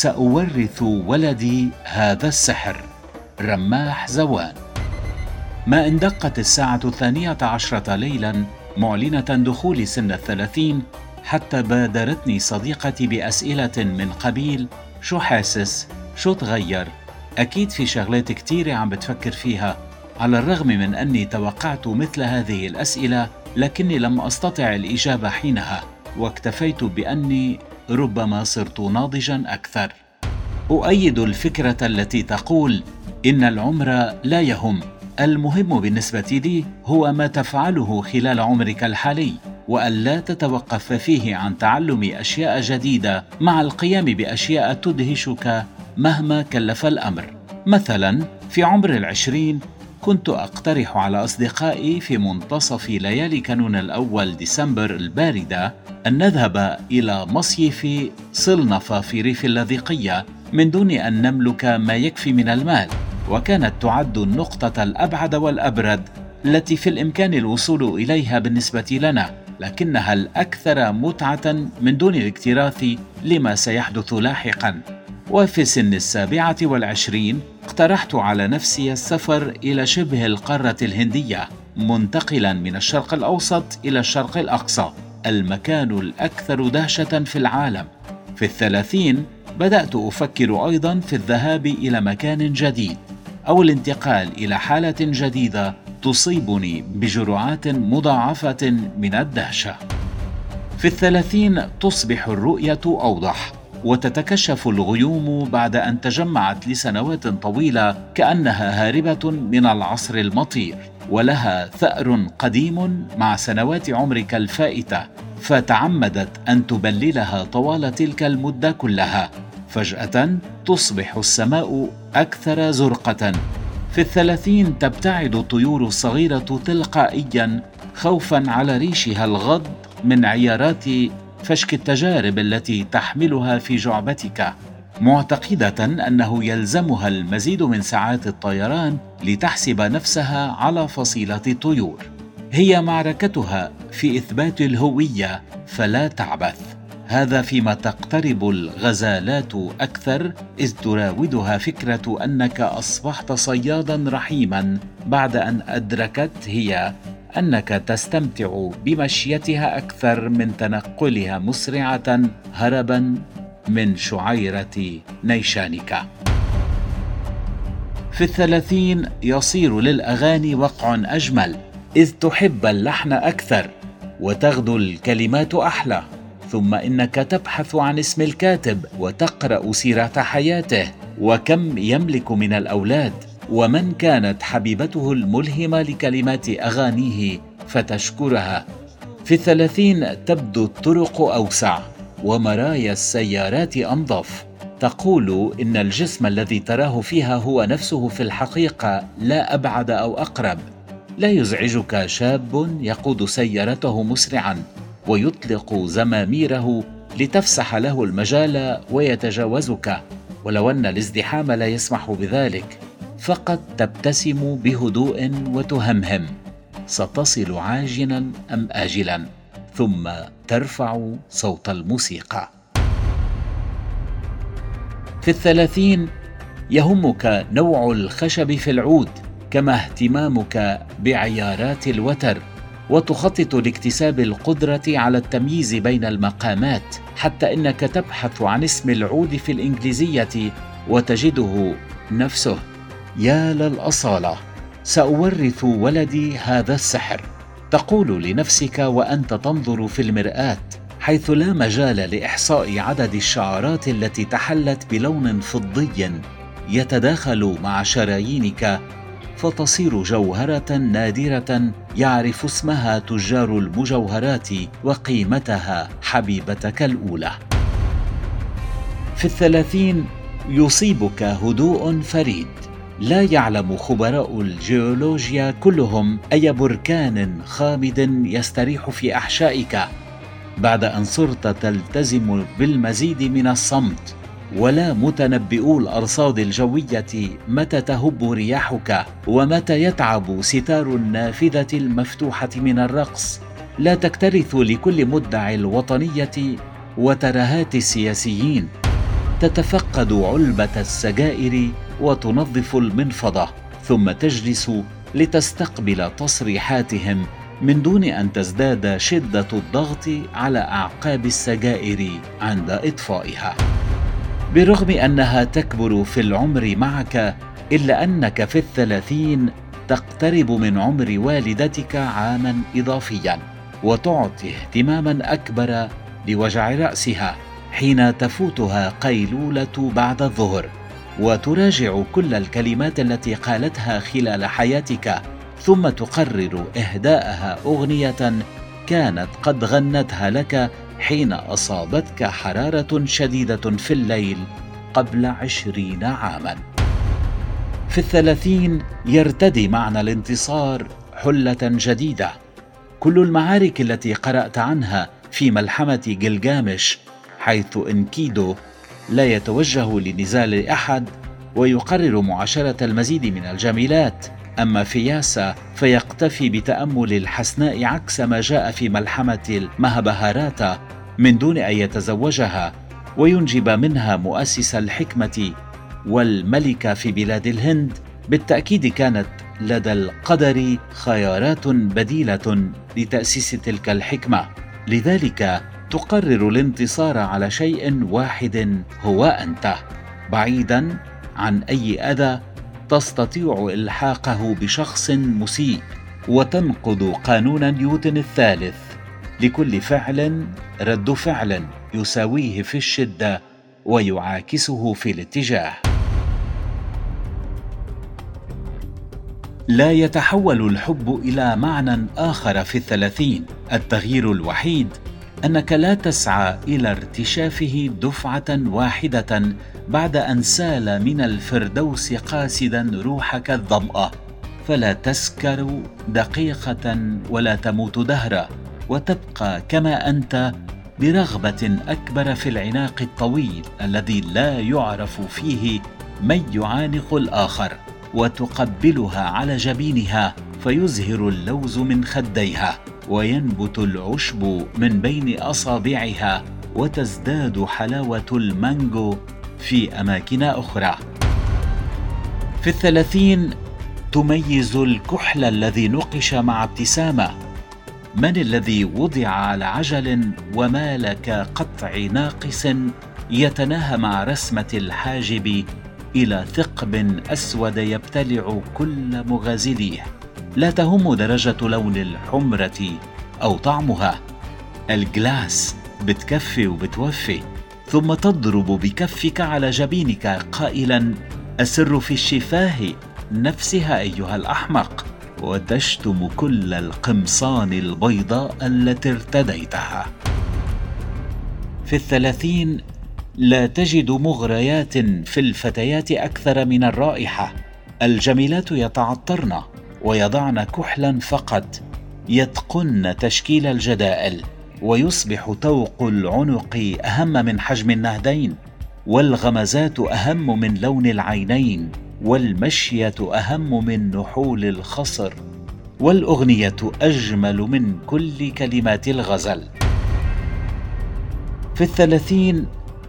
سأورث ولدي هذا السحر. رماح زوان. ما إن دقت الساعة الثانية عشرة ليلا معلنة دخول سن الثلاثين حتى بادرتني صديقتي بأسئلة من قبيل شو حاسس؟ شو تغير؟ أكيد في شغلات كتيره عم بتفكر فيها على الرغم من أني توقعت مثل هذه الأسئلة لكني لم أستطع الإجابة حينها واكتفيت بأني ربما صرت ناضجا أكثر. أؤيد الفكرة التي تقول إن العمر لا يهم. المهم بالنسبة لي هو ما تفعله خلال عمرك الحالي والا تتوقف فيه عن تعلم أشياء جديدة مع القيام بأشياء تدهشك مهما كلف الأمر. مثلا في عمر العشرين كنت أقترح على أصدقائي في منتصف ليالي كانون الأول ديسمبر الباردة أن نذهب إلى مصيف صلنفة في ريف اللاذقيه من دون أن نملك ما يكفي من المال وكانت تعد النقطة الأبعد والأبرد التي في الإمكان الوصول إليها بالنسبة لنا لكنها الأكثر متعة من دون الاكتراث لما سيحدث لاحقا. وفي سن السابعة والعشرين اقترحت على نفسي السفر إلى شبه القارة الهندية منتقلا من الشرق الأوسط إلى الشرق الأقصى المكان الأكثر دهشة في العالم. في الثلاثين بدأت أفكر أيضا في الذهاب إلى مكان جديد أو الانتقال إلى حالة جديدة تصيبني بجرعات مضاعفة من الدهشة. في الثلاثين تصبح الرؤية أوضح. وتتكشف الغيوم بعد أن تجمعت لسنوات طويلة كأنها هاربة من العصر المطير ولها ثأر قديم مع سنوات عمرك الفائتة فتعمدت أن تبللها طوال تلك المدة كلها. فجأة تصبح السماء أكثر زرقة. في الثلاثين تبتعد الطيور الصغيرة تلقائيا خوفا على ريشها الغض من عيارات فشك التجارب التي تحملها في جعبتك معتقدة أنه يلزمها المزيد من ساعات الطيران لتحسب نفسها على فصيلة الطيور. هي معركتها في إثبات الهوية فلا تعبث. هذا فيما تقترب الغزالات أكثر إذ تراودها فكرة أنك أصبحت صيادا رحيما بعد أن أدركت هي أنك تستمتع بمشيتها أكثر من تنقلها مسرعة هربا من شعيرة نيشانك في الثلاثين يصير للأغاني وقع أجمل إذ تحب اللحن أكثر وتغدو الكلمات أحلى ثم إنك تبحث عن اسم الكاتب وتقرأ سيرة حياته وكم يملك من الأولاد. ومن كانت حبيبته الملهمة لكلمات أغانيه فتشكرها. في الثلاثين تبدو الطرق أوسع ومرايا السيارات أنظف. تقول إن الجسم الذي تراه فيها هو نفسه في الحقيقة لا أبعد أو أقرب. لا يزعجك شاب يقود سيارته مسرعا ويطلق زماميره لتفسح له المجال ويتجاوزك. ولو أن الازدحام لا يسمح بذلك فقط تبتسم بهدوء وتهمهم ستصل عاجلا أم اجلا ثم ترفع صوت الموسيقى. في الثلاثين يهمك نوع الخشب في العود كما اهتمامك بعيارات الوتر وتخطط لاكتساب القدرة على التمييز بين المقامات حتى إنك تبحث عن اسم العود في الإنجليزية وتجده نفسه. يا للأصالة سأورث ولدي هذا السحر. تقول لنفسك وأنت تنظر في المرآة حيث لا مجال لإحصاء عدد الشعرات التي تحلت بلون فضي يتداخل مع شرايينك فتصير جوهرة نادرة يعرف اسمها تجار المجوهرات وقيمتها حبيبتك الأولى. في الثلاثين يصيبك هدوء فريد. لا يعلم خبراء الجيولوجيا كلهم أي بركان خامد يستريح في أحشائك بعد أن صرت تلتزم بالمزيد من الصمت ولا متنبئو الأرصاد الجوية متى تهب رياحك ومتى يتعب ستار النافذة المفتوحة من الرقص. لا تكترث لكل مدعي الوطنية وترهات السياسيين. تتفقد علبة السجائر وتنظف المنفضة ثم تجلس لتستقبل تصريحاتهم من دون أن تزداد شدة الضغط على أعقاب السجائر عند إطفائها. برغم أنها تكبر في العمر معك إلا أنك في الثلاثين تقترب من عمر والدتك عاما اضافيا وتعطي اهتماما أكبر لوجع رأسها حين تفوتها قيلولة بعد الظهر. وتراجع كل الكلمات التي قالتها خلال حياتك ثم تقرر إهداءها أغنية كانت قد غنتها لك حين أصابتك حرارة شديدة في الليل قبل عشرين عاما. في الثلاثين يرتدي معنى الانتصار حلة جديدة. كل المعارك التي قرأت عنها في ملحمة جلجامش حيث انكيدو لا يتوجه لنزال أحد ويقرر معاشرة المزيد من الجميلات. أما فياسا فيقتفي بتأمل الحسناء عكس ما جاء في ملحمة المهبهاراتا من دون أن يتزوجها وينجب منها مؤسس الحكمة والملكه في بلاد الهند. بالتأكيد كانت لدى القدر خيارات بديلة لتأسيس تلك الحكمة. لذلك تقرر الانتصار على شيء واحد هو أنت. بعيدا عن أي أذى تستطيع إلحاقه بشخص مسيء وتنقض قانون نيوتن الثالث. لكل فعل رد فعل يساويه في الشدة ويعاكسه في الاتجاه. لا يتحول الحب إلى معنى آخر في الثلاثين. التغيير الوحيد أنك لا تسعى إلى ارتشافه دفعة واحدة بعد أن سال من الفردوس قاسدا روحك الظماه فلا تسكر دقيقة ولا تموت دهرا وتبقى كما أنت برغبة أكبر في العناق الطويل الذي لا يعرف فيه من يعانق الآخر وتقبلها على جبينها. فيزهر اللوز من خديها وينبت العشب من بين أصابعها وتزداد حلاوة المانجو في أماكن أخرى. في الثلاثين تميز الكحل الذي نقش مع ابتسامة. من الذي وضع على عجل ومالك قطع ناقص يتناهى مع رسمة الحاجب إلى ثقب أسود يبتلع كل مغازليه؟ لا تهم درجة لون الحمرة أو طعمها. الجلاس بتكفي وبتوفي ثم تضرب بكفك على جبينك قائلا السر في الشفاه نفسها أيها الأحمق. وتشتم كل القمصان البيضاء التي ارتديتها. في الثلاثين لا تجد مغريات في الفتيات أكثر من الرائحة. الجميلات يتعطرن. ويضعن كحلا فقط يتقن تشكيل الجدائل ويصبح توق العنق أهم من حجم النهدين والغمزات أهم من لون العينين والمشية أهم من نحول الخصر والأغنية أجمل من كل كلمات الغزل. في الثلاثين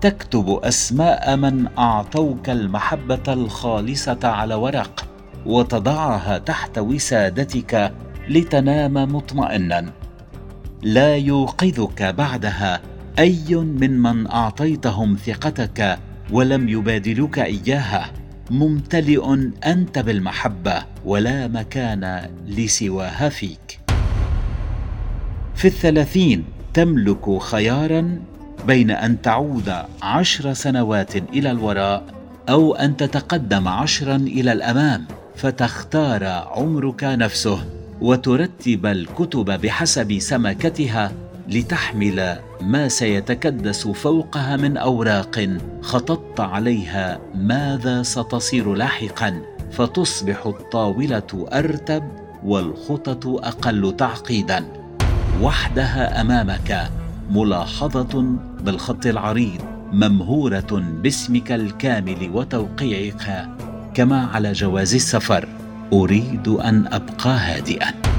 تكتب أسماء من أعطوك المحبة الخالصة على ورق وتضعها تحت وسادتك لتنام مطمئنا. لا يوقظك بعدها أي ممن أعطيتهم ثقتك ولم يبادلوك إياها. ممتلئ أنت بالمحبة ولا مكان لسواها فيك. في الثلاثين تملك خيارا بين أن تعود عشر سنوات إلى الوراء أو أن تتقدم عشرا إلى الأمام. فتختار عمرك نفسه وترتب الكتب بحسب سمكتها لتحمل ما سيتكدس فوقها من أوراق خططت عليها ماذا ستصير لاحقا. فتصبح الطاولة أرتب والخطط أقل تعقيدا. وحدها أمامك ملاحظة بالخط العريض ممهورة باسمك الكامل وتوقيعك. كما على جواز السفر أريد أن أبقى هادئا.